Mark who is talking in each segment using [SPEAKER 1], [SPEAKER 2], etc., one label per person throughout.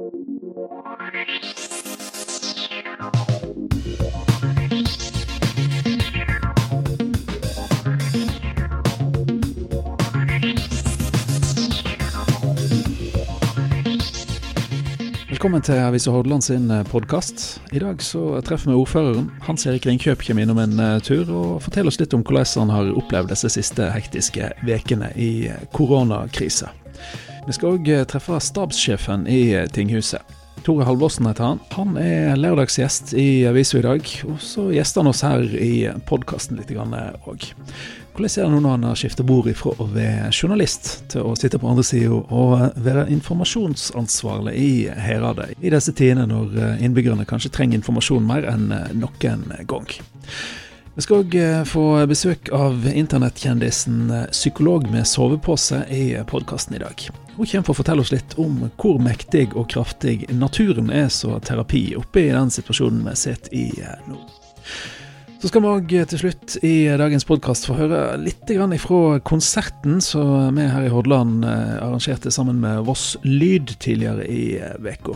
[SPEAKER 1] Velkommen til Avisa Hordaland sin podkast. I dag så treffer vi ordføreren. Hans Erik Ringkjøp kommer innom en eh, tur og forteller oss litt om hvordan han har opplevd disse siste hektiske ukene i koronakrisa. Vi skal òg treffe stabssjefen i tinghuset. Tore Halvorsen heter han. Han er lørdagsgjest i avisa i dag, og så gjester han oss her i podkasten litt òg. Hvordan er det nå når han har skiftet bord ifra å være journalist til å sitte på andre sida og være informasjonsansvarlig i Heradet, i disse tidene når eh, innbyggerne kanskje trenger informasjon mer enn eh, noen gang? Vi skal òg eh, få besøk av internettkjendisen Psykolog med sovepose i podkasten i dag. Hun kommer for å fortelle oss litt om hvor mektig og kraftig naturen er som terapi oppe i den situasjonen vi sitter i nå. Så skal vi òg til slutt i dagens podkast få høre litt fra konserten som vi her i Hordaland eh, arrangerte sammen med Voss Lyd tidligere i uka.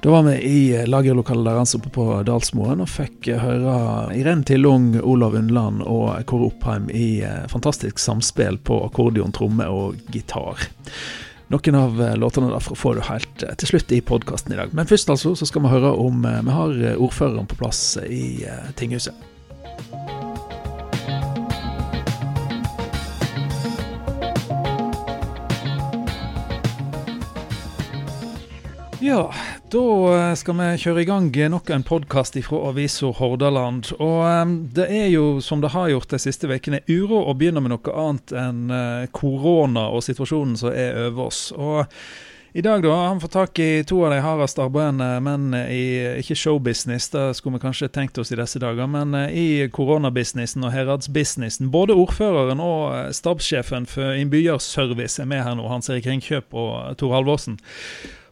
[SPEAKER 1] Da var vi i lagerlokalet deres oppe på Dalsmoen og fikk høre Irene Tillung, Olav Undland og Kåre Oppheim i eh, fantastisk samspill på akkordeon, tromme og gitar. Noen av låtene derfra får du helt eh, til slutt i podkasten i dag. Men først altså så skal vi høre om vi har ordføreren på plass i tinghuset. Ja, da eh, skal vi kjøre i gang nok en podkast fra avisa Hordaland. Og um, det er jo, som det har gjort de siste ukene, uro å begynne med noe annet enn uh, korona og situasjonen som er over oss. Og i dag da, han fått tak i to av de hardest arbeidende mennene i ikke showbusiness, det skulle vi kanskje tenkt oss i disse dager, men i koronabusinessen og heradsbusinessen. Både ordføreren og stabssjefen for Innbyggerservice er med her nå, Hans Erik Ringkjøp og Tor Halvorsen.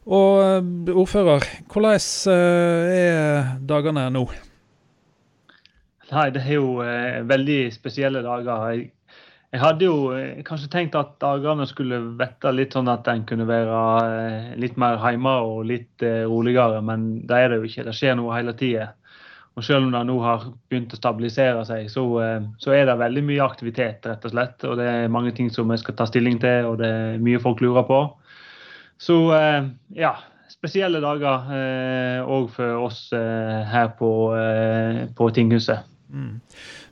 [SPEAKER 1] Og eh, ordfører, hvordan eh, er dagene nå?
[SPEAKER 2] Nei, det er jo eh, veldig spesielle dager. Jeg, jeg, hadde jo eh, kanskje tenkt at dagene skulle vette litt sånn at en kunne være eh, litt mer hjemme og litt roligere, men det er det jo ikke. Det skjer noe hele tida. Og selv om det nå har begynt å stabilisere seg, så, så, er det veldig mye aktivitet, rett og slett. Og det er mange ting som vi skal ta stilling til, og det er mye folk lurer på. Så eh, ja, spesielle dager òg eh, for oss eh, her på, på tinghuset. Mm.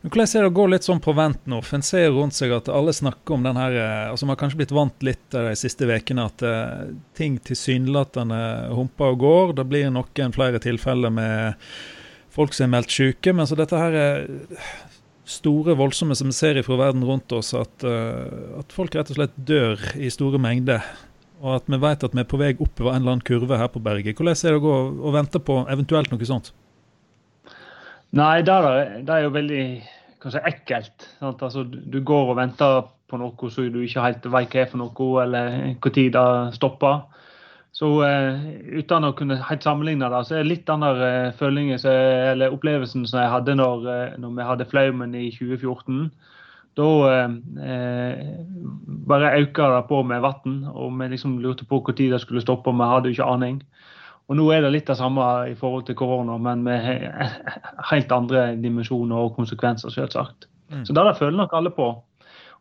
[SPEAKER 1] Men Hvordan er det å gå litt sånn på vent nå? For En ser rundt seg at alle snakker om den her altså Man har kanskje blitt vant litt de siste ukene at uh, ting tilsynelatende humper og går. Det blir noen flere tilfeller med folk som er meldt syke. Men så dette her er store, voldsomme som vi ser fra verden rundt oss, at, uh, at folk rett og slett dør i store mengder og at vi vet at vi er på vei oppover en eller annen kurve her på berget. Hvordan er det å gå og vente på eventuelt noe sånt?
[SPEAKER 2] Nei, det er, jo veldig kanskje ekkelt. Altså, du går og venter på noe så du ikke helt vet hva er for noe, eller når det stopper. Så uh, uten å kunne helt sammenligne det, så er det litt den uh, eller opplevelsen som jeg hadde når, uh, når vi hadde flaumen i 2014. Da eh, bare øka det på med vann, og vi liksom lurte på når det skulle stoppe. Vi hadde jo ikke aning. Og Nå er det litt det samme i forhold til korona, men med helt andre dimensjoner og konsekvenser, selvsagt. Mm. Så det føler nok alle på.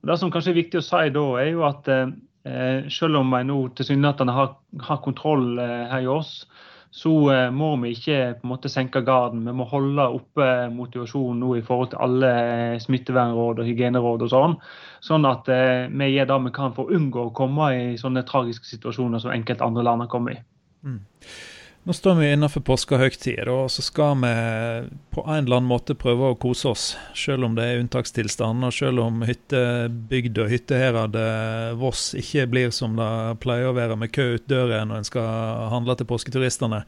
[SPEAKER 2] Og Det som kanskje er viktig å si da, er jo at eh, selv om jeg nå tilsynelatende har, har kontroll eh, her i oss, så eh, må vi ikke på en måte senke garden. Vi må holde oppe motivasjonen nå i forhold til alle smittevernråd og hygieneråd og sånn. Sånn at eh, vi gjør det vi kan for å unngå å komme i sånne tragiske situasjoner som enkelte andre land har kommet i. Mm.
[SPEAKER 1] Nå står vi innenfor påskehøytid, og så skal vi på en eller annen måte prøve å kose oss. Selv om det er unntakstilstand, og selv om hyttebygd og hytteherad Voss ikke blir som det pleier å være, med kø ut døra når en skal handle til påsketuristene.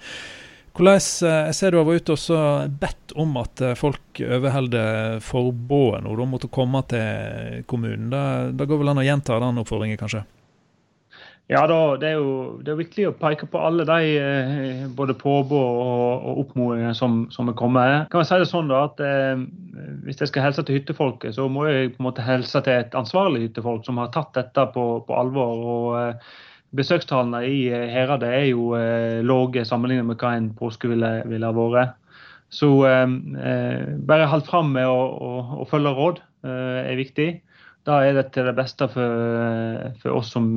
[SPEAKER 1] Hvordan, eh, Jeg ser du har vært ute og bedt om at eh, folk overholder forbudet nå, da måtte komme til kommunen. Da går vel an å gjenta den oppfordringen, kanskje?
[SPEAKER 2] Ja, da, det, er jo, det er viktig å peke på alle de eh, både påbud og, og oppmodninger som, som er kommet. Kan jeg si det sånn da, at eh, Hvis jeg skal helse til hyttefolket, så må jeg på en måte helse til et ansvarlig hyttefolk som har tatt dette på, på alvor. og eh, besøkstallene i Heradet er jo lave sammenlignet med hva en påske ville, ville ha vært. Så bare hold fram med å, å, å følge råd er viktig. Da er det til det beste for, for oss som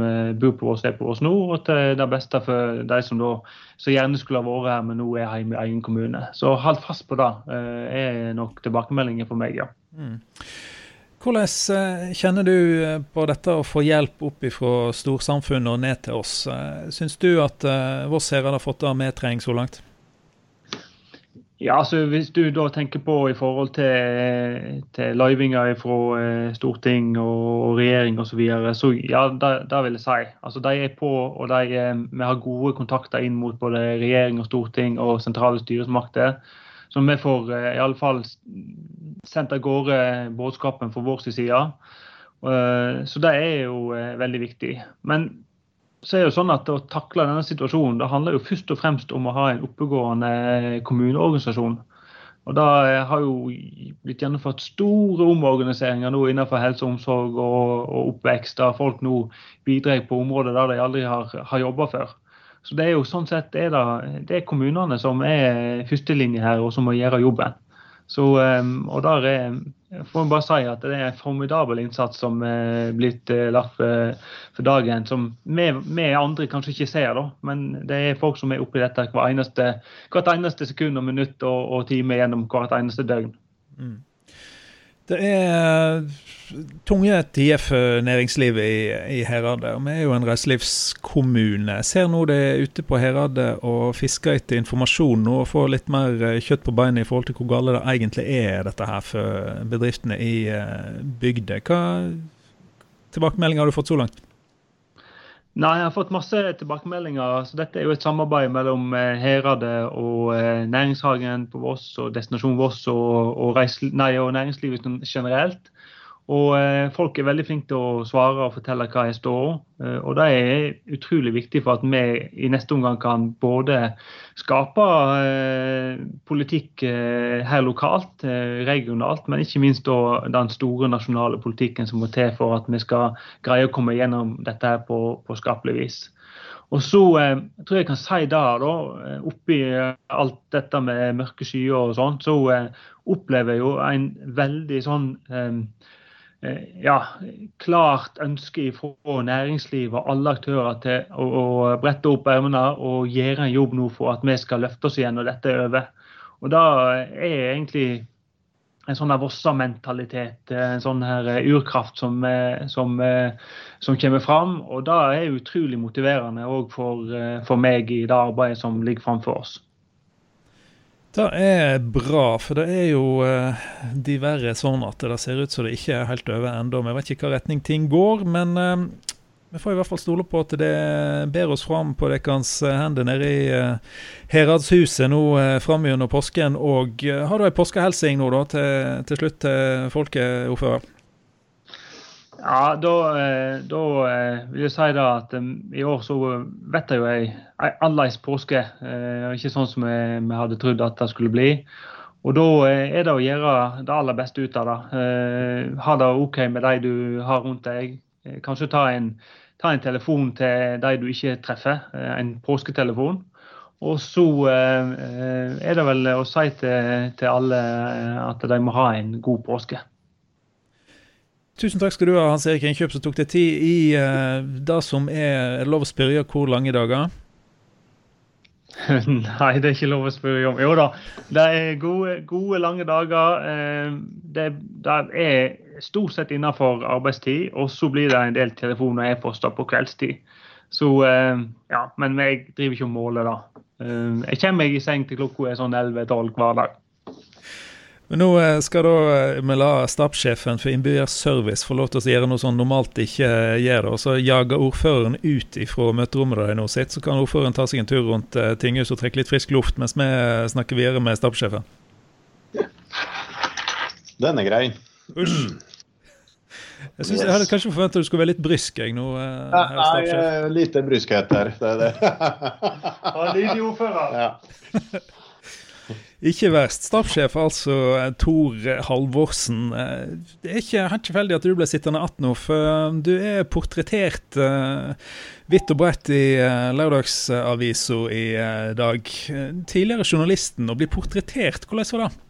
[SPEAKER 2] bor på Voss, er på oss nå, og til det beste for de som da så gjerne skulle ha vært her, men nå er hjemme i egen kommune. Så hold fast på det, er nok tilbakemeldingen for meg, ja. Mm.
[SPEAKER 1] Hvordan eh, kjenner du eh, på dette å få hjelp opp fra storsamfunnet og ned til oss? Eh, syns du at Voss herad har fått det vi trenger så langt?
[SPEAKER 2] Ja, altså Hvis du da tenker på i forhold til, til løyvinger fra storting og, regjering osv., så, videre, så ja, det vil jeg si. Altså De er på, og de, vi har gode kontakter inn mot både regjering og storting og sentrale styresmakter. Så vi får uh, i alle fall sendt av gårde budskapen fra vår side. Så det er jo veldig viktig. Men så er det jo sånn at å takle denne situasjonen det handler jo først og fremst om å ha en oppegående kommuneorganisasjon. Og Det har jo blitt gjennomført store omorganiseringer nå innenfor helse og omsorg og, og oppvekst, der folk nå bidrar på områder der de aldri har, har jobba før. Så det er jo sånn sett er det, det er kommunene som er førstelinje her, og som må gjøre jobben. Så, ehm, og der er, får jeg bare si at det er en formidabel innsats som er blitt eh, lagt for dagen, som vi, vi, andre kanskje ikke ser. da, Men det er folk som er oppi dette hver eneste, hvert eneste sekund og minutt og, og time gjennom hvert eneste døgn. Mm.
[SPEAKER 1] Det er tunge tider for næringslivet i, i Heradet. og Vi er jo en reiselivskommune. Ser nå det ute på Heradet og fisker etter informasjon nå og får litt mer eh, kjøtt på beinet i forhold til hvor gale det egentlig er dette her for bedriftene i eh, bygda. Hva tilbakemeldinger har du fått så langt?
[SPEAKER 2] Nei, Jeg har fått masse tilbakemeldinger. så Dette er jo et samarbeid mellom Herade Heradet og eh, Næringshagen på Voss og Destinasjon Voss og, og, reisel, nei, og næringslivet generelt. Og eh, Folk er veldig flinke til å svare og fortelle hva jeg står eh, og Det er utrolig viktig for at vi i neste omgang kan både skape eh, politikk eh, her lokalt, eh, regionalt, men ikke minst den store nasjonale politikken som må til for at vi skal greie å komme gjennom dette her på, på skapelig vis. Og så eh, tror jeg jeg kan si der, da, oppi alt dette med mørke skyer og sånn, så opplever jeg jo en veldig sånn Eh, ja, klart ønske fra næringslivet og alle aktører til å, å brette opp ermene og gjøre en jobb nå for at vi skal løfte oss igjen når dette er over. Og Da er egentlig en sånn Vossa-mentalitet, en sånn her eh, urkraft som, eh, som, som, kommer fram. Og det er utrolig motiverende òg for, for meg i det arbeidet som ligger framfor oss.
[SPEAKER 1] Det er bra, for det er jo de verre sånn at det ser ut som det ikke er helt over ennå. Vi vet ikke hva retning ting går, men eh, vi får i hvert fall stole på at det ber oss fram på deres hender nede i eh, Heradshuset nå eh, fram gjennom påsken. Og uh, har du ei påskehelsing nå da til, til slutt til folket, ordfører?
[SPEAKER 2] Ja, da, eh, da, eh, vil jeg si da at eh, i år så vet jeg jo en annerledes påske. Ikke sånn som vi hadde trodd at det skulle bli. Og da er det å gjøre det aller beste ut av det. Ha det OK med de du har rundt deg. Kanskje ta en, ta en telefon til de du ikke treffer. En påsketelefon. Og så er det vel å si til, til alle at de må ha en god påske.
[SPEAKER 1] Tusen takk skal du ha, Hans Erik Innkjøp, som tok deg tid i uh, det som er, er lov å spørre hvor lange dager?
[SPEAKER 2] Nei, det er ikke lov å spørre om. Jo da, det er gode, gode lange dager. Eh, det, det, er stort sett innenfor arbeidstid, og så blir det en del telefon- og e-poster på kveldstid. Så eh, ja, Men jeg driver ikke og måler, da. Jeg kommer meg i seng til klokka er sånn 11-12 hver dag.
[SPEAKER 1] Men nå eh, skal da eh, vi la stabssjefen for innbyggerservice få lov til å gjøre noe sånn normalt ikke eh, gjør. Og så jager ordføreren ut fra møterommet der nå sitt. Så kan ordføreren ta seg en tur rundt tinghuset og trekke litt frisk luft mens vi snakker videre med stabssjefen.
[SPEAKER 3] Den er grei.
[SPEAKER 1] Usch. Jeg, synes, jeg hadde kanskje forventa du skulle være litt brysk. jeg nå.
[SPEAKER 3] Nei, lite bryskhet her. Det er det.
[SPEAKER 2] Ja, ordfører. Ja.
[SPEAKER 1] Ikke verst. Stabssjef altså Tor Halvorsen. Det er ikke helt tilfeldig at du ble sittende igjen nå, for du er portrettert uh, vidt og bredt i uh, Lørdagsavisa i uh, dag. Tidligere journalisten, å bli portrettert, hvordan var det?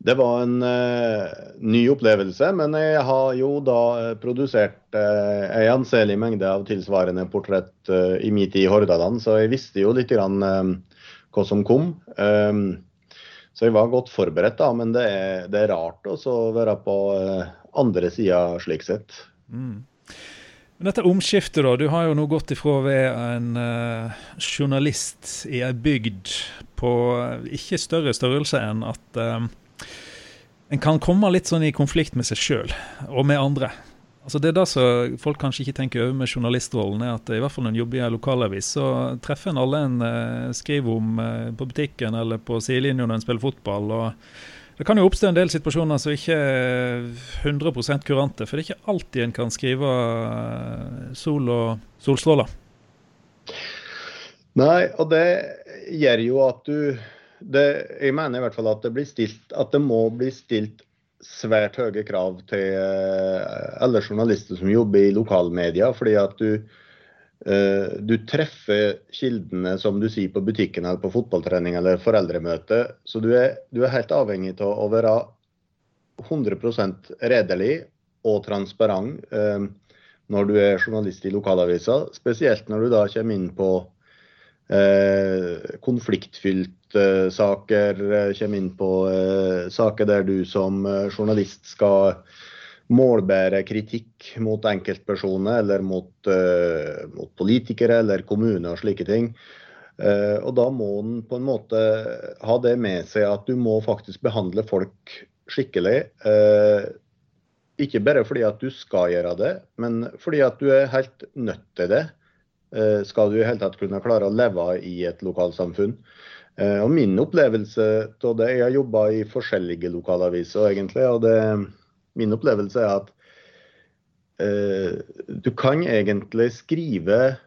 [SPEAKER 3] Det var en uh, ny opplevelse, men jeg har jo da produsert uh, en anselig mengde av tilsvarende portrett uh, i min tid i Hordaland, så jeg visste jo litt grann, hva som kom. Um, så jeg var godt forberedt, da, men det er, det er rart å være på andre sida slik sett. Mm.
[SPEAKER 1] Dette omskiftet, da. Du har jo nå gått ifra å være en journalist i ei bygd på ikke større størrelse enn at en kan komme litt sånn i konflikt med seg sjøl og med andre. Altså Det er det som folk kanskje ikke tenker over med journalistrollen, er at i hvert fall når en jobber i en lokalavis, så treffer en alle en eh, skriver om eh, på butikken eller på sidelinja når en spiller fotball. og Det kan jo oppstå en del situasjoner som ikke er 100 kurante, for det er ikke alltid en kan skrive eh, sol og solstråler.
[SPEAKER 3] Nei, og det gjør jo at du det, jeg mener i hvert fall at det, stilt, at det må bli stilt svært høye krav til uh, alle journalister som jobber i lokalmedia. fordi at du, uh, du treffer kildene som du sier på butikken eller på fotballtrening eller foreldremøte. Så du er, du er helt avhengig av å være 100 redelig og transparent uh, når du er journalist i lokalavisa. Spesielt når du da kommer inn på konfliktfylt saker, eh, kommer inn på eh, saker der du som eh, journalist skal målbære kritikk mot enkeltpersoner eller mot, mot politikere eller kommuner og slike ting. Og da må en på en måte ha det med seg at du må faktisk behandle folk skikkelig. Ikke bare fordi at du skal gjøre det, men fordi at du er helt nødt til det. Skal du i hele tatt kunne klare å leve i et lokalsamfunn. Eh, og Min opplevelse av det Jeg har jobba i forskjellige lokalaviser, egentlig. og det, Min opplevelse er at eh, du kan egentlig skrive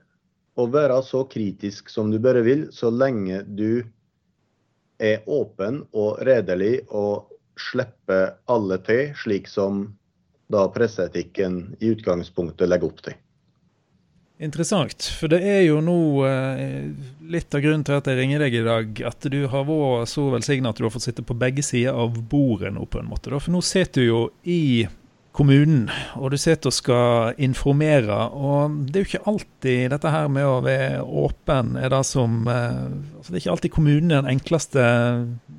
[SPEAKER 3] og være så kritisk som du bare vil, så lenge du er åpen og redelig og slipper alle til, slik som da presseetikken i utgangspunktet legger opp til.
[SPEAKER 1] Interessant. For det er jo nå eh, litt av grunnen til at jeg ringer deg i dag, at du har vært så velsigna at du har fått sitte på begge sider av bordet nå, på en måte. For nå sitter du jo i kommunen, og du sitter og skal informere. Og det er jo ikke alltid dette her med å være åpen er det som eh, altså Det er ikke alltid kommunen er den enkleste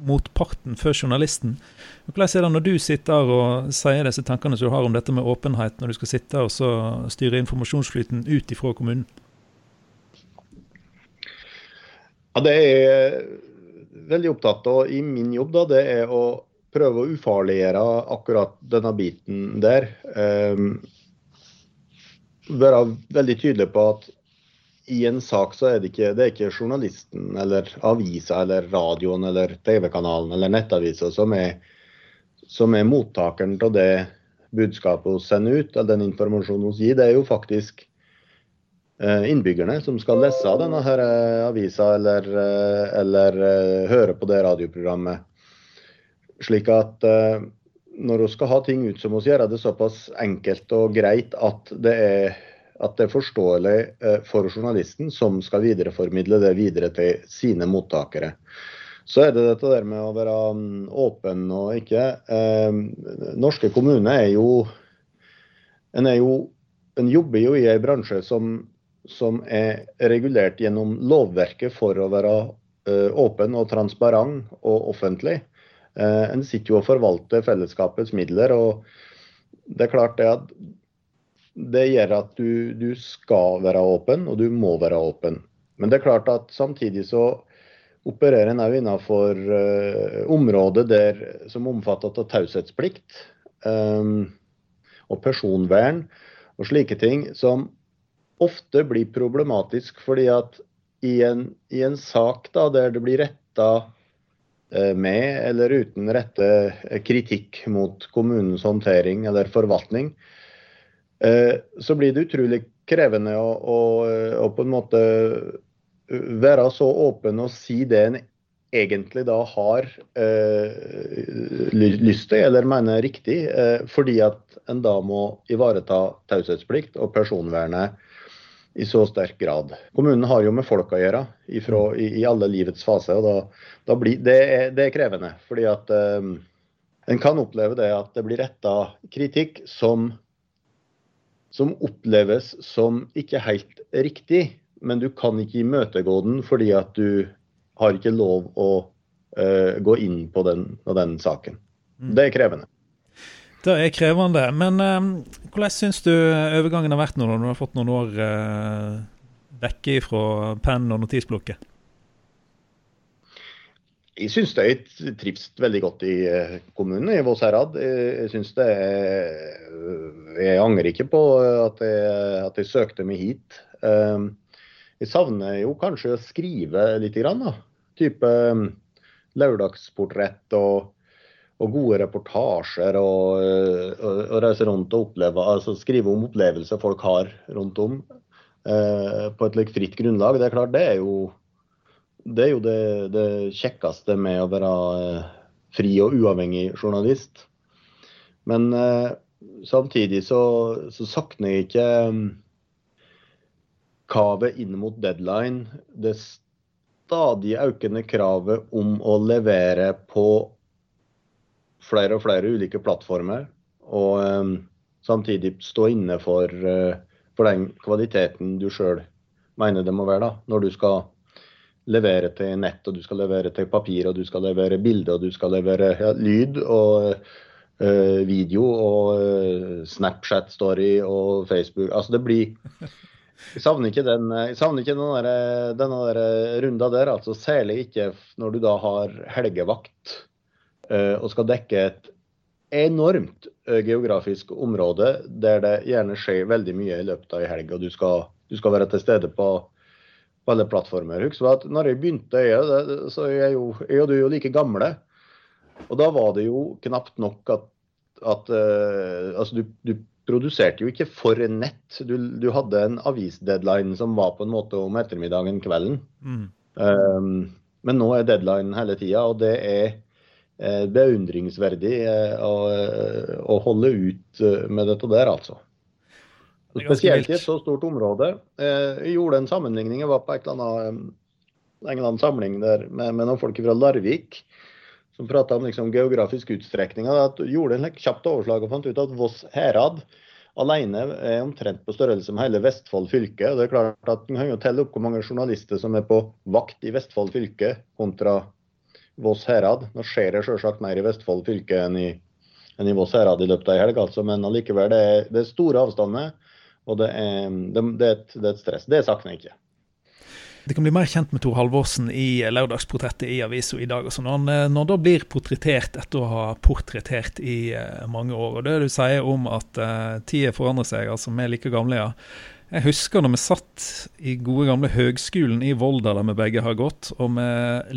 [SPEAKER 1] motparten for journalisten. Hvordan er det når du sitter og sier disse tankene som du har om dette med åpenhet, når du skal sitte og så styre informasjonsflyten ut ifra kommunen?
[SPEAKER 3] Ja, Det er veldig opptatt av i min jobb. da, Det er å prøve å ufarliggjøre akkurat denne biten der. Um, være veldig tydelig på at i en sak så er det ikke, det er ikke journalisten eller avisa eller radioen eller TV-kanalen eller nettavisa som er, som er mottakeren av det budskapet vi sender ut, eller den informasjonen vi gir. Det er jo faktisk eh, innbyggerne som skal lese denne her eh, avisa eller, eh, eller høre på det radioprogrammet. Slik at når vi skal ha ting ut, så må vi gjøre det såpass enkelt og greit at det er at det er forståelig for journalisten som skal videreformidle det videre til sine mottakere. Så er det dette der med å være mm, åpen og ikke. Eh, norske kommuner er jo En, er jo, en jobber jo i en bransje som, som, er regulert gjennom lovverket for å være eh, åpen og transparent og offentlig. Eh, en sitter jo og forvalter fellesskapets midler. og det er klart det at det gjør at du, du, skal være åpen, og du må være åpen. Men det er klart at samtidig så opererer en òg innenfor uh, områder der, som omfatter av taushetsplikt um, og personvern og slike ting, som ofte blir problematisk fordi at i en, i en sak da, der det blir retta uh, med eller uten rette kritikk mot kommunens håndtering eller forvaltning, uh, så blir det utrolig krevende å, å, å, på en måte være så åpen og si det en egentlig da har eh, lyst til, eller mener riktig, eh, fordi at en da må ivareta taushetsplikt og personvernet i så sterk grad. Kommunen har jo med folk å gjøre ifra, i, i, alle livets faser. og da, da blir, det, er, det, er, krevende. fordi at eh, en kan oppleve det at det blir retta kritikk som, som oppleves som ikke helt riktig, men du kan ikke imøtegå den fordi at du har ikke lov å uh, gå inn på den, på den saken. Mm. Det er krevende.
[SPEAKER 1] Det er krevende. Men uh, hvordan syns du overgangen har vært nå når du har fått noen år uh, vekke fra penn og notisblokket?
[SPEAKER 3] Jeg syns det trives veldig godt i kommunen, i Våsherad. Jeg synes det er, Jeg angrer ikke på at jeg, at jeg søkte meg hit. Jeg savner jo kanskje å skrive litt. Grann, da. Type um, lørdagsportrett og, og, gode reportasjer. Og, og, og, reise rundt og oppleve, altså skrive om opplevelser folk har rundt om. Eh, på et like, fritt grunnlag. Det er klart, det er jo det, er jo det, det kjekkeste med å være fri og uavhengig journalist. Men eh, samtidig så, så sakner jeg ikke kravet inn mot deadline, det stadig økende kravet om å levere på flere og flere ulike plattformer, og um, samtidig stå inne for, uh, for den kvaliteten du sjøl mener det må være, da, når du skal levere til nett, og du skal levere til papir, og du skal levere bilde, og du skal levere ja, lyd og uh, video og uh, Snapchat-story og Facebook. Altså det blir jeg savner ikke den, jeg savner ikke den der, denne der runda der. altså Særlig ikke når du da har helgevakt uh, og skal dekke et enormt uh, geografisk område der det gjerne skjer veldig mye i løpet av ei helg, og du skal, du skal, være til stede på, alle plattformer. Husk at når jeg begynte, jeg, så jeg, jo, jeg og du er jo like gamle. Og da var det jo knapt nok at, at uh, altså du, du produserte jo ikke for nett. Du, du, hadde en avisdeadline som var på en måte om ettermiddagen, kvelden. Mm. Um, men nå er deadline hele tida, og det er eh, beundringsverdig eh, å, eh, å, holde ut med dette der, altså. Spesielt i et så stort område. Eh, jeg gjorde en sammenligning. Jeg var på et eller annet, en eller annen samling der med, med noen folk fra Larvik som prata om liksom geografisk utstrekning. Gjorde en kjapt overslag og fant ut at Voss herad alene er omtrent på størrelse med hele Vestfold fylke. Og det er klart at Man kan jo telle opp hvor mange journalister som er på vakt i Vestfold fylke kontra Voss herad. Nå skjer det selvsagt mer i Vestfold fylke enn i, enn i Voss herad i løpet av ei helg, altså. men allikevel, det er, det er store avstander. Og det er, det, det, er et, det er et stress. Det savner jeg ikke.
[SPEAKER 1] Det kan bli mer kjent med Tor Halvorsen i lørdagsportrettet i avisa i dag. Når han eh, når da blir portrettert etter å ha portrettert i uh, mange år. Og det du sier om at uh, tida forandrer seg, altså vi er like gamle, ja. Jeg husker når vi satt i gode gamle Høgskolen i Volda, der vi begge har gått, og vi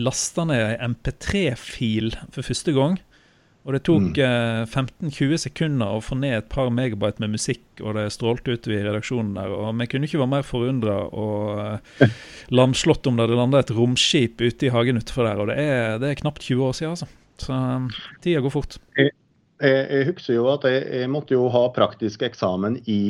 [SPEAKER 1] lasta ned ei MP3-fil for første gang. Og det tok mm. 15-20 eh, sekunder å få ned et par megabyte med musikk, og det strålte ut i redaksjonen der. Og vi kunne ikke være mer forundra og eh, lamslått om det hadde landa et romskip ute i hagen utenfor der. Og det er, det er, knapt 20 år siden, altså. Så um, tida går fort.
[SPEAKER 3] Jeg, jeg, jeg husker jo at jeg, jeg, måtte jo ha praktisk eksamen i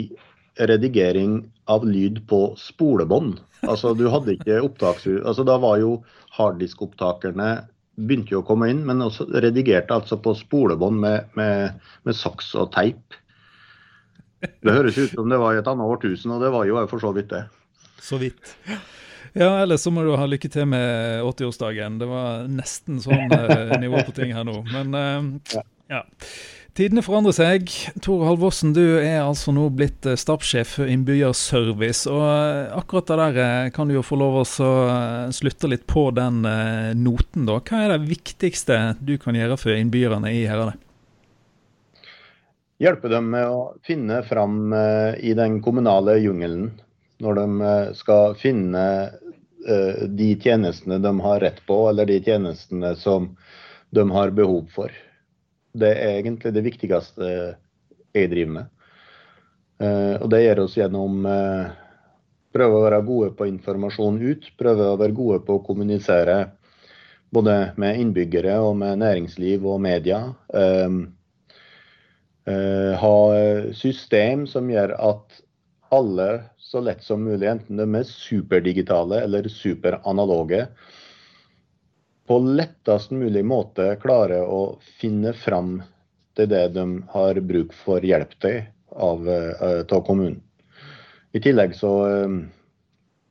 [SPEAKER 3] redigering av lyd på spolebånd. Altså, du hadde ikke opptakshus... Altså, da var jo harddiskopptakerne begynte jo å komme inn, men også redigerte altså på spolebånd med, med, med saks og teip. Det høres ut som det var i et annet årtusen, og det var jo for så vidt det.
[SPEAKER 1] Så vidt. Ja, ellers så må du ha lykke til med 80-årsdagen. Det var nesten sånn eh, nivå på ting her nå. Men eh, ja. Tidene forandrer seg. Tor Halvorsen, du er altså nå blitt eh, stabssjef for Innbyggerservice. Og eh, akkurat det der eh, kan du jo få lov å slutte litt på den noten, da. Hva er det viktigste du kan gjøre for innbyggerne i Heradet?
[SPEAKER 3] Hjelpe dem med å finne fram i den kommunale jungelen. Når de skal finne de tjenestene de har rett på, eller de tjenestene som de har behov for. Det er egentlig det viktigste jeg driver med. Eh, og det gjør oss gjennom eh, prøve å være gode på informasjon ut, prøve å være gode på å kommunisere både med innbyggere og med næringsliv og media. Ha system som gjør at alle så lett som mulig, enten de er superdigitale eller superanaloge, på lettest mulig måte klarer å finne fram til det de har bruk for hjelp til av, uh, av kommunen. I tillegg så uh,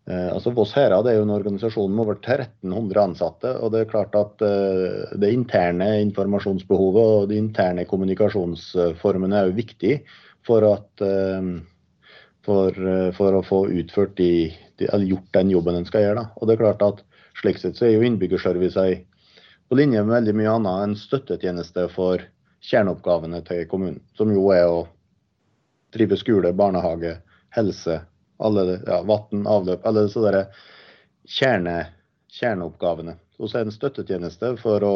[SPEAKER 3] Eh, altså Voss Herad er jo en organisasjon med over 1300 ansatte. og Det er klart at eh, det interne informasjonsbehovet og de interne kommunikasjonsformene er jo viktig for, at, eh, for, for å få utført de, de, gjort den jobben en skal gjøre. Da. Og det er klart at Slik sett så er jo innbyggerservice på linje med veldig mye annet en støttetjeneste for kjerneoppgavene til kommunen. Som jo er å drive skole, barnehage, helse, alle ja, vann, avløp, alle disse der kjerne, kjerneoppgavene. Og så er det en støttetjeneste for å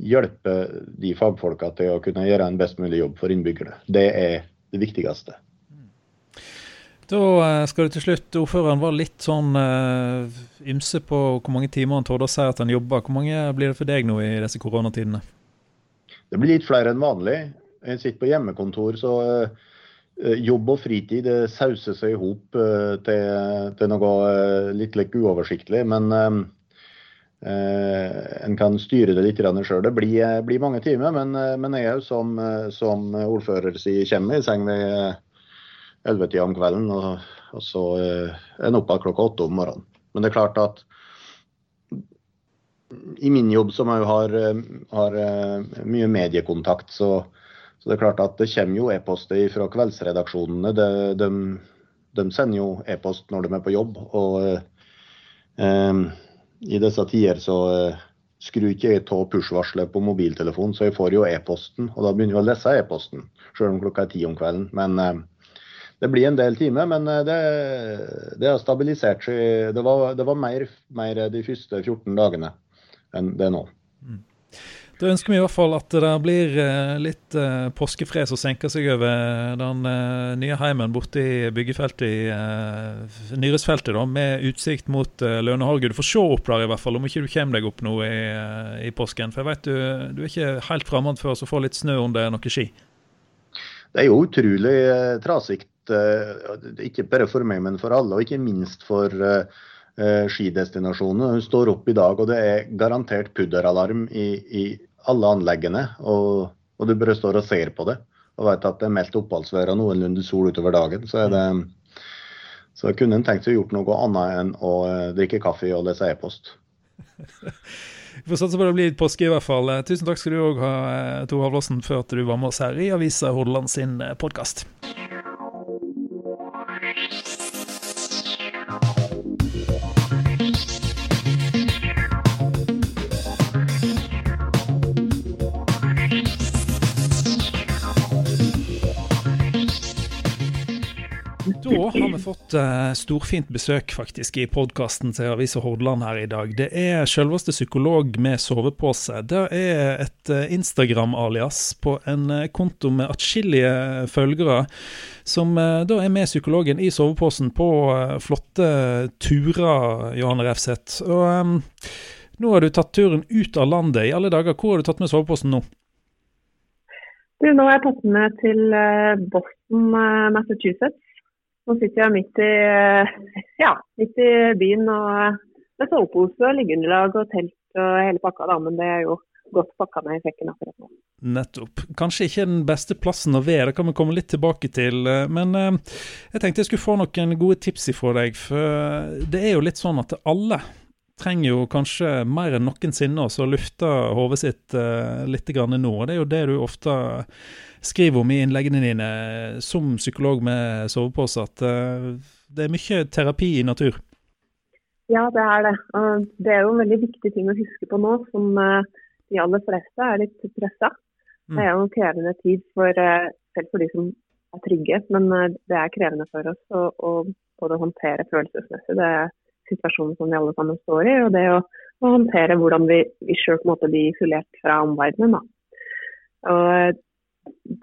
[SPEAKER 3] hjelpe de fagfolka til å kunne gjøre en best mulig jobb for innbyggerne. Det er det viktigste.
[SPEAKER 1] Da eh, skal du til slutt, Ordføreren var litt sånn uh, ymse på hvor mange timer han torde å si at han jobber. Hvor mange blir det for deg nå i disse koronatidene?
[SPEAKER 3] Det blir litt flere enn vanlig. Jeg sitter på hjemmekontor, så uh, jobb og fritid det sauser seg i hop uh, til, til, noe uh, litt like uoversiktlig. Men en kan styre det litt sjøl. Det blir, blir, mange timer, men, men jeg òg som, som, ordfører sier kommer i seng ved 11-tida om kvelden. Og, og så er en oppe klokka åtte om morgenen. Men det er klart at i min jobb, som jeg har, har mye mediekontakt, så, så det er klart at det kommer jo e-poster fra kveldsredaksjonene. De, de, de sender jo e-post når de er på jobb. Og eh, i disse tider så eh, skrur ikke jeg av push-varselet på mobiltelefonen, så jeg får jo e-posten. Og da begynner jeg å lese e-posten, selv om klokka er ti om kvelden. Men eh, det blir en del timer, men eh, det, det har stabilisert seg. Det var, det var mer, mer, de første 14 dagene enn det er nå. Mm.
[SPEAKER 1] Da ønsker vi i hvert fall at det blir eh, litt uh, påskefred som senker seg over den nye heimen borte i byggefeltet i Nyresfeltet, da, med utsikt mot Løneholge. Du får se opp der i hvert fall, om ikke du kommer deg opp nå i, i påsken. For jeg vet du, du er ikke helt fremmed før å får litt snø under er ski.
[SPEAKER 3] Det er jo utrolig trasikt, ikke bare for meg, men for alle, og ikke minst for skidestinasjonene. Hun står opp i dag, og det er garantert pudderalarm i, i alle anleggene. Og, og du bare står og ser på det og vet at det er meldt oppholdsvær og noenlunde sol utover dagen. Så, det, så kunne en tenkt seg gjort noe annet enn å eh, drikke kaffe og lese e-post.
[SPEAKER 1] Vi får satse på det blir litt påske i hvert fall. Tusen takk skal du òg ha, eh, Tor Havlåsen, for at du var med oss her i Avisa Hordaland sin eh, podkast. Da har vi fått uh, storfint besøk faktisk i podkasten til Avisa Hordaland her i dag. Det er selveste psykolog med sovepose. Det er et uh, Instagram-alias på en uh, konto med atskillige følgere, som da er med psykologen i soveposen på flotte turer, Johan Refseth. Og um, nå har du tatt turen ut av landet. I alle dager, hvor har du tatt med soveposen nå?
[SPEAKER 4] Du, nå har jeg tatt med til Boston, Massachusetts. Nå sitter jeg midt i, ja, midt i byen og med sovepose og liggeunderlag og telt og hele pakka, da. Men det er jo godt pakka ned i sekken akkurat nå.
[SPEAKER 1] Nettopp. Kanskje ikke den beste plassen å være, det kan vi komme litt tilbake til. Men eh, jeg tenkte jeg skulle få noen gode tips ifra deg. For det er jo litt sånn at alle trenger jo kanskje mer enn noensinne å lufte hodet sitt uh, litt grann nå. og Det er jo det du ofte skriver om i innleggene dine som psykolog med sovepose, at uh, det er mye terapi i natur.
[SPEAKER 4] Ja, det er det. Og det er jo en veldig viktig ting å huske på nå, som uh, de aller fleste er litt pressa. Mm. Det er jo en krevende tid for, selv for de som er trygge, men det er krevende for oss å, å både håndtere følelsesmessig. Det er situasjonen som vi alle sammen står i, og det å, å håndtere hvordan vi, vi sjøl blir isolert fra omverdenen. Da. Og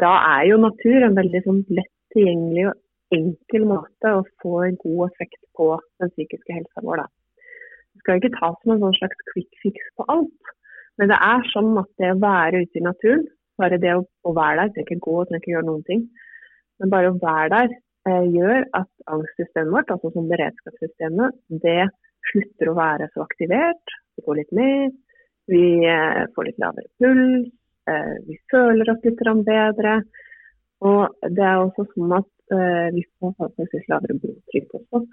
[SPEAKER 4] da er jo natur en veldig sånn, lett tilgjengelig og enkel måte å få en god effekt på den psykiske helsa vår. Da. skal ikke tas som en sånn slags quick fix på alt. Men det er sånn at det å være ute i naturen, bare det å, å være der, trenger ikke gå, trenger ikke gjøre noen ting, men bare å være der gjør at angstsystemet vårt, altså som beredskapssystemet, det slutter å være så aktivert. Det går litt ned. Vi eh, får litt lavere puls. Eh, vi føler oss litt bedre. Og det er også sånn at eh, vi får faktisk lavere blodtrykk også.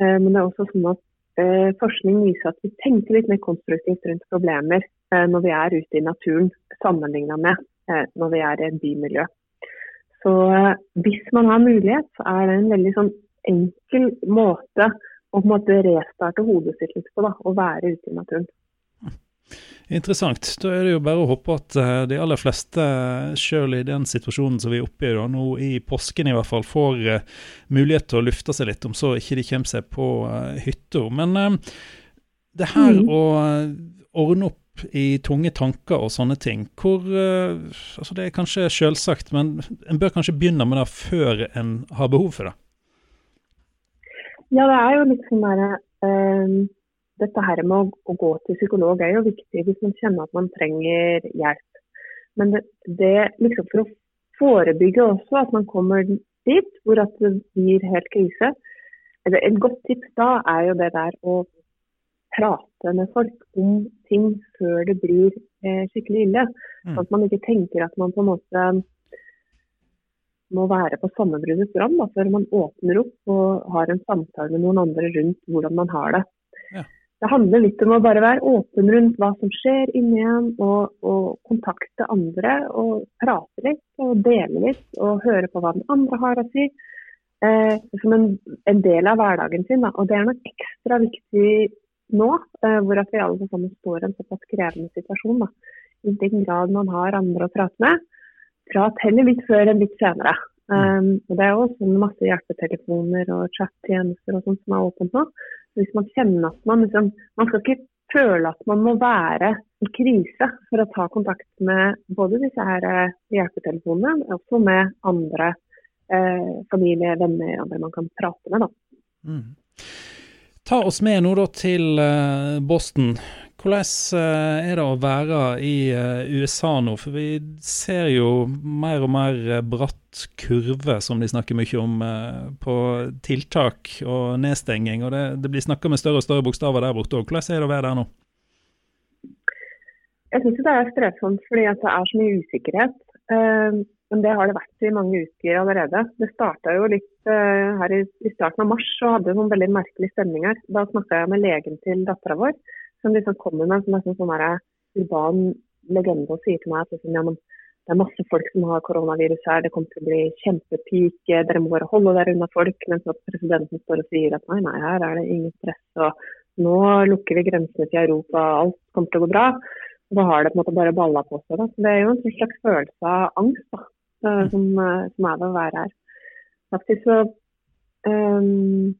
[SPEAKER 4] Eh, men det er også sånn at Eh, forskning viser at vi tenker litt mer konstruktivt rundt problemer eh, når vi er ute i naturen, sammenligna med eh, når vi er i et bymiljø. Så hvis man har mulighet, så er det en veldig sånn enkel måte å på en måte restarte hodet sitt litt på, da, å være ute i naturen.
[SPEAKER 1] Interessant. Da er det jo bare å håpe at eh, de aller fleste, sjøl i den situasjonen som vi er oppe i da, nå i påsken i hvert fall, får mulighet til å lufte seg litt, om så ikke de kommer seg på hytta. Men det her mm. å ordne opp i tunge tanker og sånne ting, hvor altså Det er kanskje selvsagt, men en bør kanskje begynne med det før en har behov for det?
[SPEAKER 4] Ja, det er jo litt sånn derre dette her med å, å, gå til psykolog er jo viktig hvis man kjenner at man trenger hjelp. Men det, det liksom for å forebygge også at man kommer dit hvor at det blir helt krise. Et godt tips da er jo det der å prate med folk om ting før det blir eh, skikkelig ille. Mm. At man ikke tenker at man på en måte må være på sammenbruddets rand før man åpner opp og har en samtale med noen andre rundt hvordan man har det. Ja. Det handler litt om å bare være åpen rundt hva som skjer inni en, og, og, kontakte andre og prate litt og dele litt og høre på hva den andre har å si. Eh, som en, en, del av hverdagen sin. Da. Og det er nok ekstra viktig nå, hvor hvor vi alle sammen står i en såpass krevende situasjon. Da. I den grad man har andre å prate med, prat heller litt før enn litt senere. Um, og Det er jo sånn masse hjelpetelefoner og chat-tjenester og sånt som er åpent nå. Hvis man kjenner at man liksom Man skal ikke føle at man må være i krise for å ta kontakt med både disse her eh, hjelpetelefonene, men også med andre eh, familie, venner, andre man kan prate med. Da. Mm.
[SPEAKER 1] Ta oss med nå da til uh, Boston. Hvordan eh, er det å være i eh, USA nå? For vi ser jo mer og mer eh, bratt kurve, som de snakker mye om, på tiltak og nedstenging. Og det, det blir snakka med større og større bokstaver der borte òg. Hvordan er det å være der nå?
[SPEAKER 4] Jeg syns det er strevsomt fordi det er så mye usikkerhet. Men det har det vært i mange uker allerede. Det starta jo litt her i, starten av mars og hadde noen veldig merkelige stemninger. Da snakka jeg med legen til dattera vår som liksom kommer med som nesten sånn urban legende og sier til meg at liksom, ja, det er masse folk som har koronavirus her, det kommer til å bli kjempepeak, dere må bare holde dere unna folk. Mens at presidenten står og sier at nei, nei, her er det ingen stress. og Nå lukker vi grensene til Europa, alt kommer til å gå bra. Da har det på en måte bare balla på seg. Da. Så det er jo en slags følelse av angst da, eh, som, eh, som er ved å være her. Faktisk så um,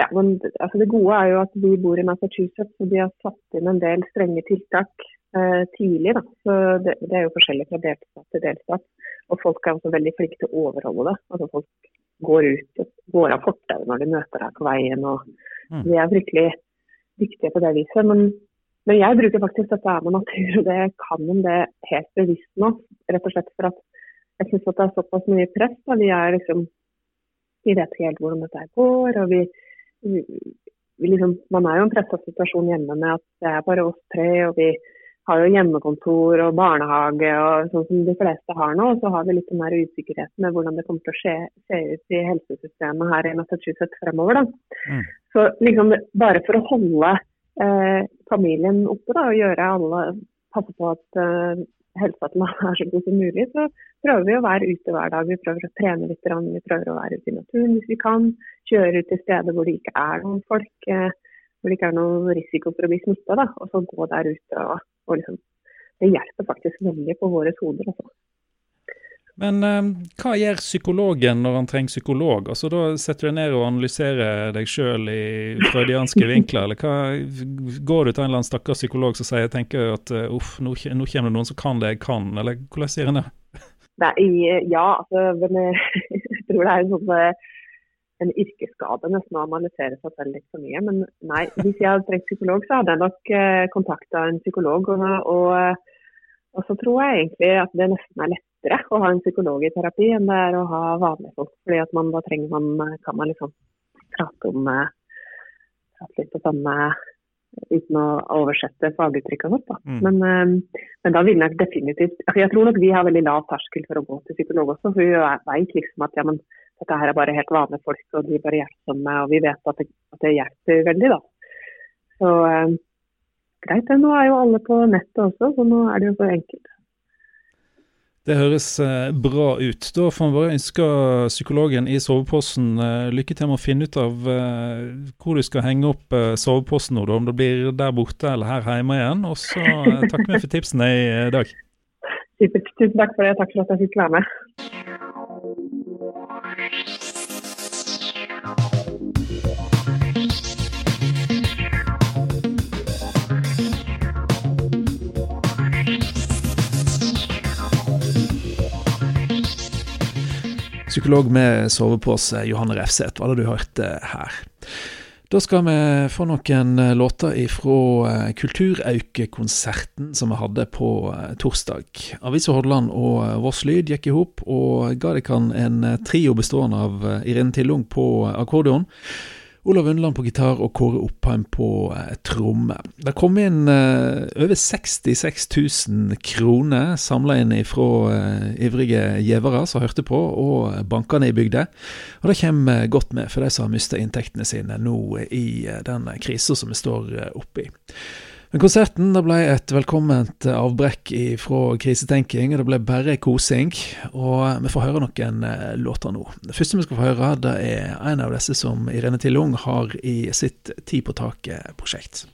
[SPEAKER 4] ja, men altså Det gode er jo at vi bor i Massachusetts, og de har satt inn en del strenge tiltak uh, tidlig. Da. Så det, det, er jo forskjellig fra delstat til delstat. Og folk er også veldig flinke til å overholde det. Altså Folk går ut og går av fortauet når de møter deg på veien. og mm. De er fryktelig dyktige på det viset. Men, men jeg bruker faktisk dette med natur, og det kan om det helt bevisst nå. Rett og slett for at jeg syns det er såpass mye press. Da. Vi er liksom vi vet ikke helt hvordan dette går. og vi liksom, Man er jo en pressa situasjon hjemme med at det er bare oss tre. og vi har jo hjemmekontor og barnehage og sånn som de fleste har nå. Og så har vi litt den der usikkerheten med hvordan det kommer til å skje, se ut i helsesystemet her i Massachusetts fremover. Da. Mm. Så liksom bare for å holde eh, familien oppe da, og gjøre alle passe på at eh, helsa til meg er så god som mulig, så prøver vi å være ute hver dag. Vi prøver å trene litt, vi prøver å være ute i naturen hvis vi kan. Kjøre ut til steder hvor det ikke er noen folk, eh, hvor det ikke er noen risiko for å bli smitta. Og så gå der ute og, og liksom Det hjelper faktisk veldig på våre hoder. Altså.
[SPEAKER 1] Men eh, hva gjør psykologen når han trenger psykolog? Altså Da setter du deg ned og analyserer deg sjøl i freudianske vinkler, eller hva, går du til en eller annen stakkars psykolog som sier tenker at uh, uff, nå, nå, kommer det noen som kan det jeg kan, eller hvordan sier han det?
[SPEAKER 4] Nei, ja, altså, men jeg tror det er en sånn en yrkesskade nesten å analysere seg selv litt for mye. Men nei, hvis jeg hadde trengt psykolog, så hadde jeg nok eh, kontakta en psykolog. Og, og, og, så tror jeg egentlig at det nesten er lettere å ha en psykolog i terapi enn det er å ha vanlige folk. fordi at man, da trenger man, kan man liksom prate om eh, prate litt på samme uten å oversette faguttrykket vårt. Da. Mm. Men, uh, men, da vil nok definitivt altså Jeg tror nok vi har veldig lav terskel for å gå til psykolog også. For vi vet liksom at ja, men, dette her er bare helt vanlige folk, og de er bare hjelpsomme. Og vi vet at det, at det hjelper veldig, da. Så uh, greit, nå er jo alle på nettet også, så nå er det jo så enkelt.
[SPEAKER 1] Det høres eh, bra ut. Da får vi bare ønske psykologen i soveposen eh, lykke til med å finne ut av eh, hvor du skal henge opp soveposen nå, om det blir der borte eller her hjemme igjen. Og så takker vi for tipsene i dag.
[SPEAKER 4] Tusen takk for det. Takk for at jeg fikk være med.
[SPEAKER 1] Psykolog med sovepose, Johanne Refseth, hva det du hørte her. Da skal vi få noen eh, låter ifra eh, Kulturaukekonserten som vi hadde på eh, torsdag. Avisa Hordaland og Voss Lyd gikk i hop og ga dere en trio bestående av Irene Tillung på akkordeon. Olav Undland på gitar og Kåre Oppheim på eh, tromme. Det kom inn eh, over 66 000 kroner samla inn fra eh, ivrige gjevere som hørte på, og bankene i bygda. Og det kommer godt med for de som har mista inntektene sine nå i eh, den krisa som vi står eh, oppi. Men konserten det ble et velkomment avbrekk fra krisetenking, og det ble bare kosing. Og vi får høre noen eh, låter nå. Det første vi skal få høre, det er en av disse som Irene Tillung har i sitt Ti på taket-prosjekt.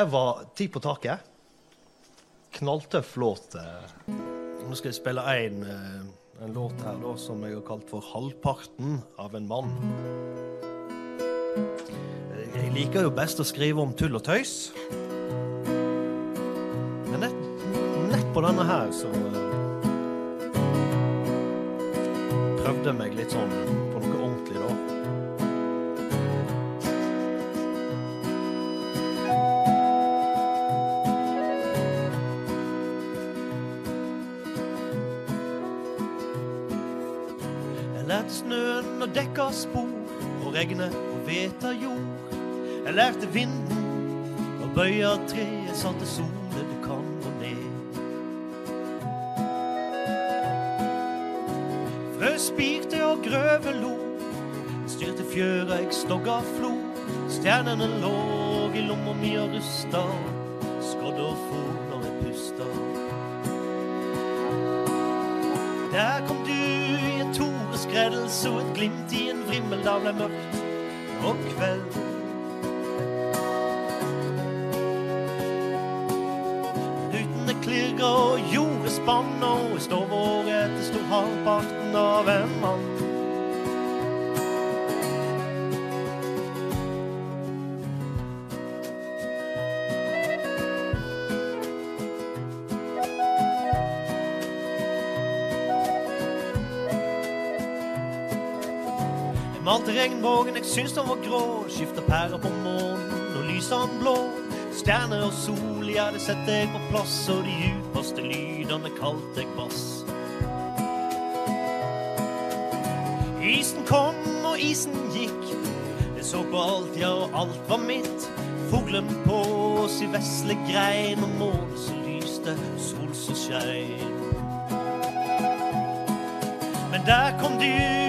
[SPEAKER 5] Det var Ti på taket. Knalltøff låt. Nå skal jeg spille en, eh, en låt her da, som jeg har kalt for 'Halvparten av en mann'. Jeg liker jo best å skrive om tull og tøys. Men nett, nett på denne her så eh, prøvde jeg meg litt sånn regnet og vete jord. Jeg lærte vinden bøye tre, jeg satte til solen du kan gå ned. Frø spirte og grøve lo, styrte fjøra, jeg stogga flo. Stjernene lå i lomma mi og rusta, skodd og for når jeg pusta. Der kom du i et toreskreds så et glimt i en vrimmel. Da ble mørkt og kveld. Rutene klirrer og gjorde spann, og i stova etter sto halvparten av en mann. Jeg malte regnvågen, jeg syns den var grå. Skifta pærer på månen og lyser den blå. Stjerner og sol, ja, det setter jeg på plass. Og de djupeste lydene kalte jeg bass. Isen kom, og isen gikk. Jeg så på alt, ja, og alt var mitt. Fuglen på oss vesle grein, og månen som lyste, sol som skein. Men der kom du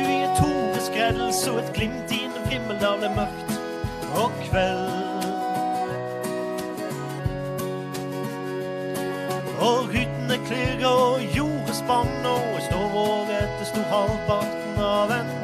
[SPEAKER 5] et og et glimt i en vrimmel. av det mørkt og kveld. Og hyttene klirrer og jordet spann, og jeg står over etter storhalvparten av en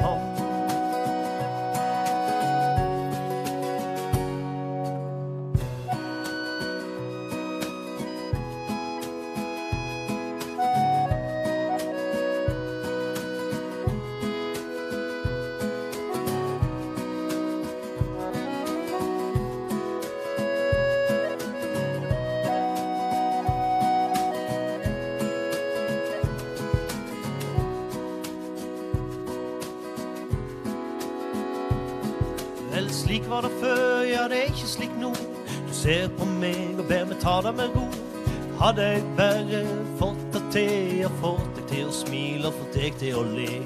[SPEAKER 5] slik var det før, ja, det er ikke slik nå. Du ser på meg og ber meg ta det med ro. Hadde jeg bare fått det til, ja, fått deg til å smile og fått deg til å le.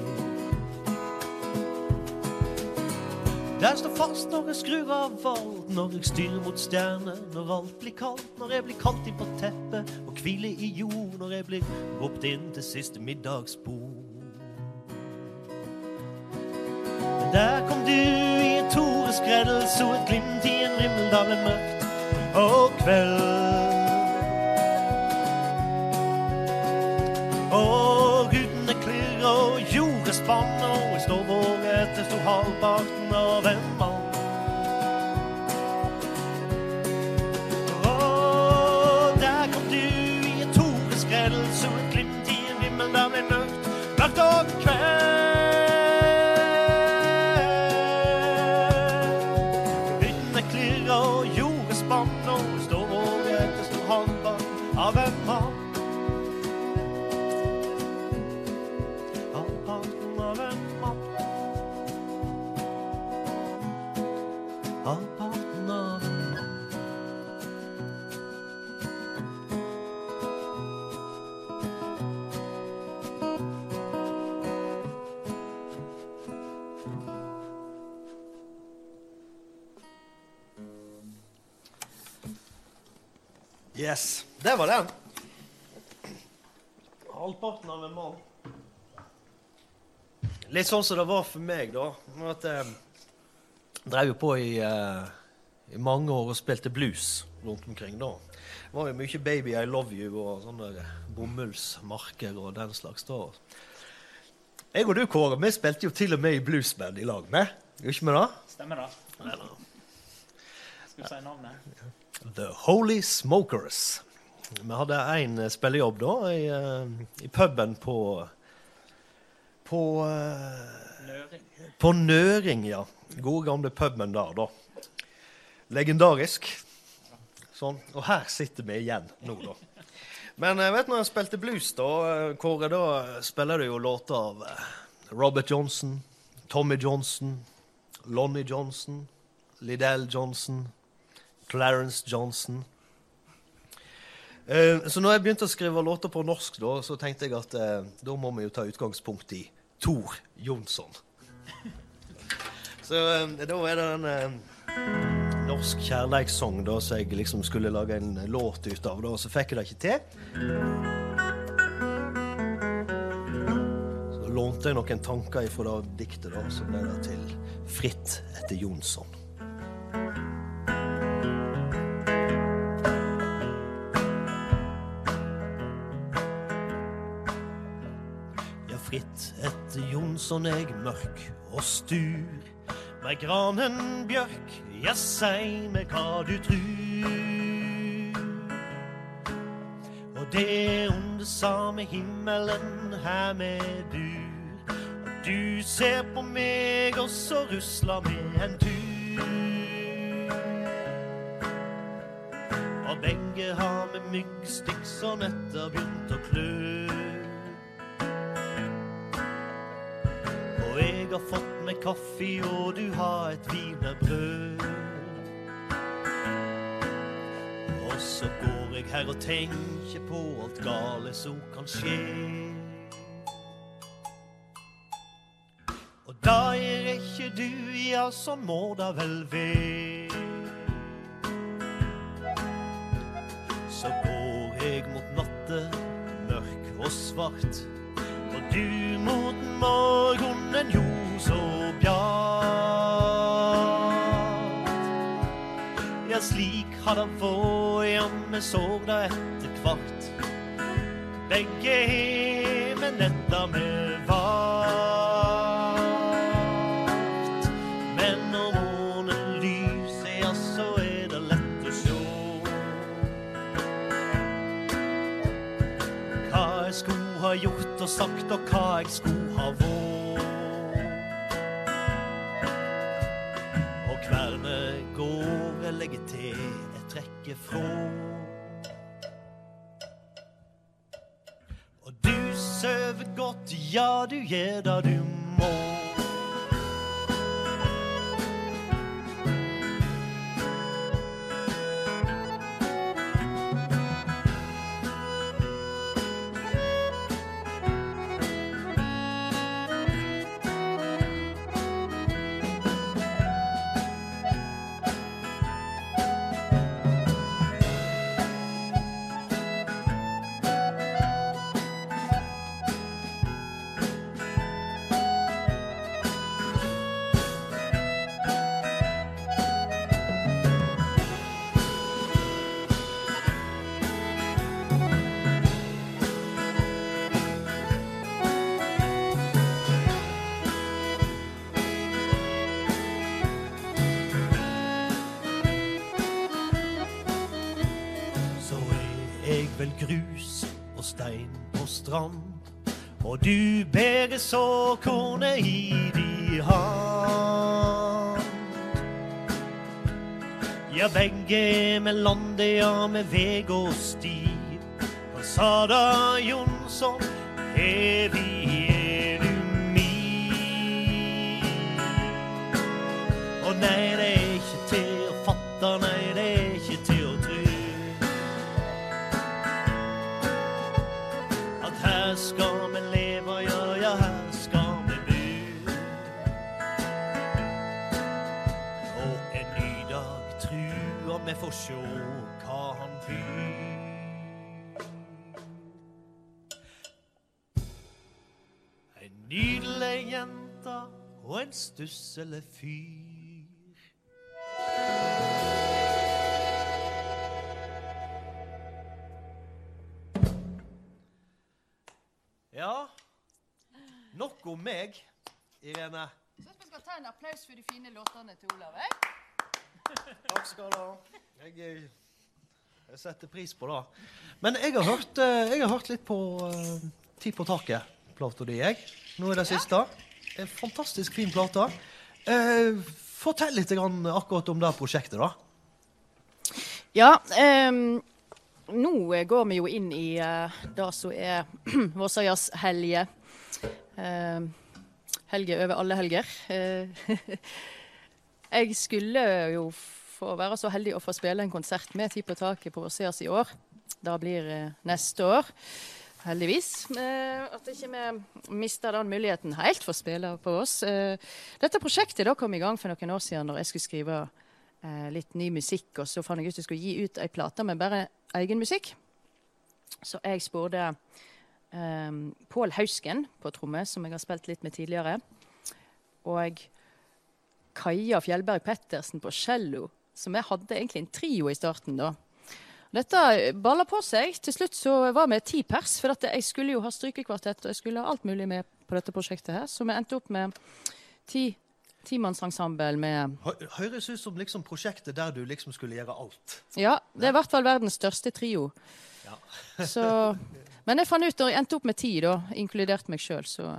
[SPEAKER 5] Der står fast når jeg skrur av alt, når jeg styrer mot stjerner, når alt blir kaldt, når jeg blir kalt inn på teppet og hviler i jord, når jeg blir ropt inn til siste middagsbord. Men der toreskreds og et glimt i en rimmel, da ble mørkt og kveld. Og gudene klirrer og gjorde spann, og jeg står våget etter sto halvparten av en mann. Yes, det var den. Halvparten av en mann. Litt sånn som det var for meg, da. At jeg drev jo på i, eh, i mange år og spilte blues rundt omkring da. Det var jo mye 'Baby I Love You' og sånne bomullsmarker og den slags. da. Jeg og du, Kåre, vi spilte jo til og med i bluesband i lag med. Gjorde ikke vi det?
[SPEAKER 2] Stemmer det? Vi si navnet?
[SPEAKER 5] The Holy Smokers. Vi hadde én spillejobb da, i, uh, i puben på På Nøring. På Nøring, ja. Gode, gamle puben der, da. Legendarisk. Sånn. Og her sitter vi igjen nå, da. Men jeg vet når jeg spilte blues, da, Kåre, da spiller du jo låter av Robert Johnson, Tommy Johnson, Lonnie Johnson, Liddell Johnson, Clarence Johnson. Eh, så når jeg begynte å skrive låter på norsk, da, så tenkte jeg at eh, da må vi jo ta utgangspunkt i Tor Jonsson. så eh, da er det en eh, norsk kjærleikssang som jeg liksom skulle lage en låt ut av, da, så fikk jeg det ikke til. Så lånte jeg noen tanker fra det diktet, da, så ble det til Fritt etter Jonsson. Fritt etter Jonsson eg mørk og stur. Med granen bjørk, ja, sei meg hva du trur. Og det under same himmelen her med bur. Og du ser på meg, og så rusler med en tur. Og begge har med myggstikk som etter begynt å klø. Har fått meg kaffe, og du har et wienerbrød. Og så går jeg her og tenker på alt gale som kan skje. Og da er ikke du, ja, sånn må det vel være. Så går jeg mot natte, mørk og svart. Du mot morgenen jo så bjart. Ja, slik har det vært, ja, vi så det etter hvert. Begge med netta med vart. Men når månen lyser, ja, så er det lett å sjå. Hva jeg skulle ha gjort og sagt, og hva jeg skulle ha vært. Og hver vi går, jeg legger til, jeg trekker fra. Og du sover godt, ja, du gjør det du må. Bærer såkornet i di hand. Ja, begge med landet, ja, med veg og sti. Og sa da Jonsson, evig er du min. Og nei, det er vi får sjå hva han byr. En nydelig jente og en stusselig fyr. Ja, nok om meg, Irene.
[SPEAKER 6] Jeg Syns vi skal ta en applaus for de fine låtene til Olav. Eh?
[SPEAKER 5] Takk skal du ha. Jeg, Jeg setter pris på det. Men jeg har hørt, eh, jeg har hørt litt på uh, Ti på taket-plata di, jeg. Nå er det siste. En fantastisk fin plate. Uh, fortell litt grann akkurat om det prosjektet, da.
[SPEAKER 6] Ja, Um, nå går vi jo inn i uh, det som er Vossøyas helge. Uh, helge over alle helger. Jeg skulle jo få være så heldig å få spille en konsert med Ti på taket på Vossøyas i år. Det blir eh, neste år. Heldigvis. Eh, at ikke vi mister den muligheten helt for å spille på oss. Eh, dette prosjektet da kom i gang for noen år siden når jeg skulle skrive litt ny musikk. Og så fant jeg ut at jeg skulle gi ut ei plate med bare egen musikk. Så jeg spurte um, Pål Hausken på tromme, som jeg har spilt litt med tidligere. Og Kaja Fjellberg Pettersen på cello, som jeg hadde egentlig en trio i starten da. Dette balla på seg. Til slutt så var vi ti pers, for jeg skulle jo ha strykekvartett og jeg skulle ha alt mulig med på dette prosjektet her. Så vi endte opp med ti timannsensemble med
[SPEAKER 5] Høres ut som liksom prosjektet der du liksom skulle gjøre alt.
[SPEAKER 6] Ja, det er i hvert fall verdens største trio. Ja. så, men jeg fant ut når jeg endte opp med ti, da, inkludert meg sjøl, så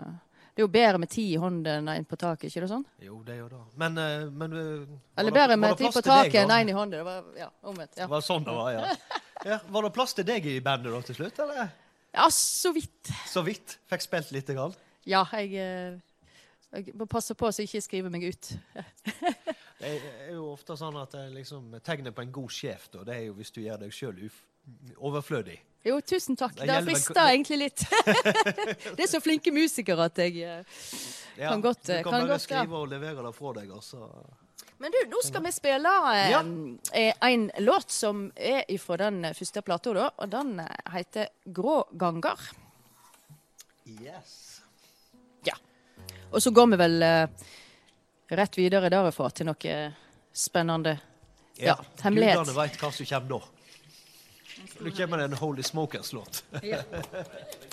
[SPEAKER 6] det er jo bedre med ti i hånden enn én på taket, ikke det sånn?
[SPEAKER 5] Jo, det er jo det. Men, eh, men eh,
[SPEAKER 6] Eller bedre med ti på taket enn én i hånden. Det var ja, omvendt. Ja.
[SPEAKER 5] Det var sånn det var, ja. ja. Var det plass til deg i bandet da til slutt, eller?
[SPEAKER 6] Ja, så vidt.
[SPEAKER 5] Så vidt? Fikk spilt lite grann?
[SPEAKER 6] Ja, jeg, eh, jeg må passe på så jeg ikke skriver meg ut.
[SPEAKER 5] det er jo ofte sånn at liksom, tegnet på en god sjef, da, det er jo hvis du gjør deg sjøl overflødig.
[SPEAKER 6] Jo, tusen takk. Det, har frister egentlig litt. det er så flinke musikere at jeg uh, ja, kan godt
[SPEAKER 5] Du kan, kan bare skrive og levere det fra deg, altså.
[SPEAKER 6] Men du, nå skal vi spille uh, ja. en låt som er fra den første plata, da. Og den heter 'Grå ganger'.
[SPEAKER 5] Yes.
[SPEAKER 6] Ja. Og så går vi vel rett videre derfra til noe spennende. Ja, ja hemmelighet.
[SPEAKER 5] Gudene veit hva som kommer da. Nå kommer det en Holy Smokers-låt. Ja.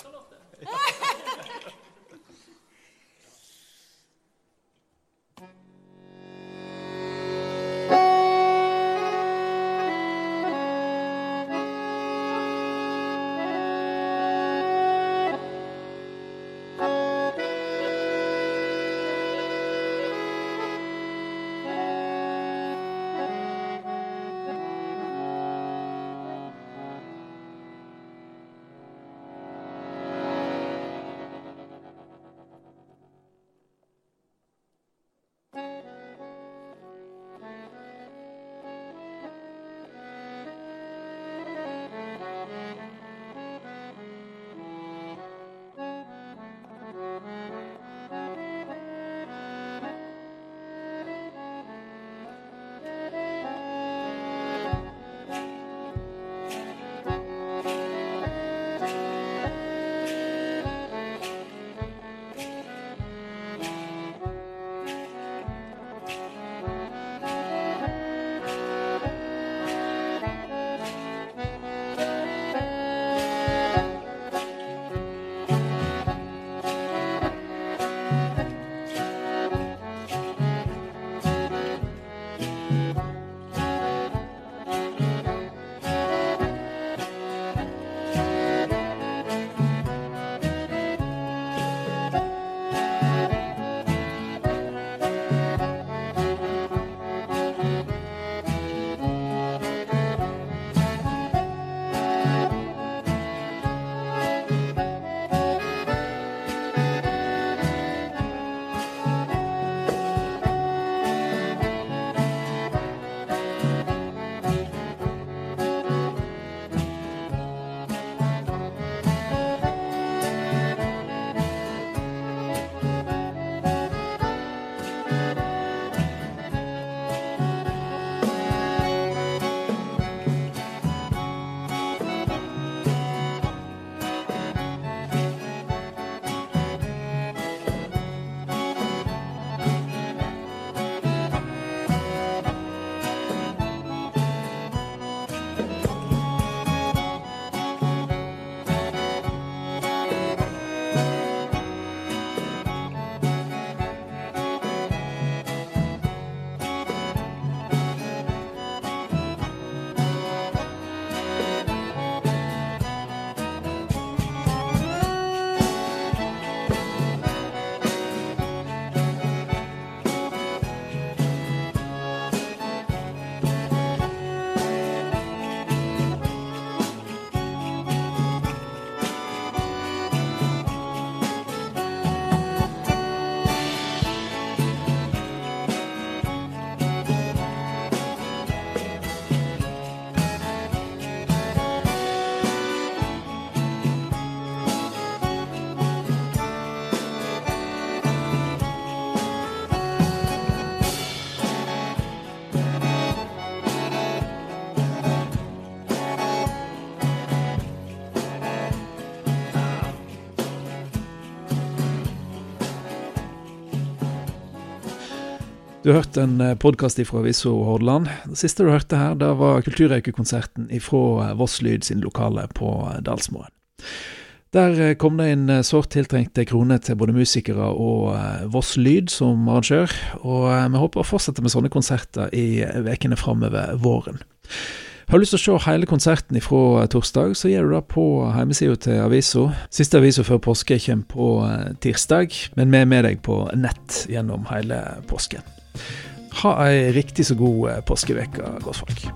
[SPEAKER 1] Du har hørt en podkast fra Viso Hordaland. Det siste du hørte her, da var Kulturaukekonserten fra Voss Lyd sin lokale på Dalsmoen. Der kom det inn sårt tiltrengte kroner til både musikere og Voss Lyd som arrangør, og vi håper å fortsette med sånne konserter i ukene framover våren. Har du lyst til å se hele konserten fra torsdag, så gjør du det på hjemmesida til avisa. Siste avisa før påske kommer på tirsdag, men vi er med deg på nett gjennom hele påsken. Ha ei riktig så god påskeveke, gåsfolk.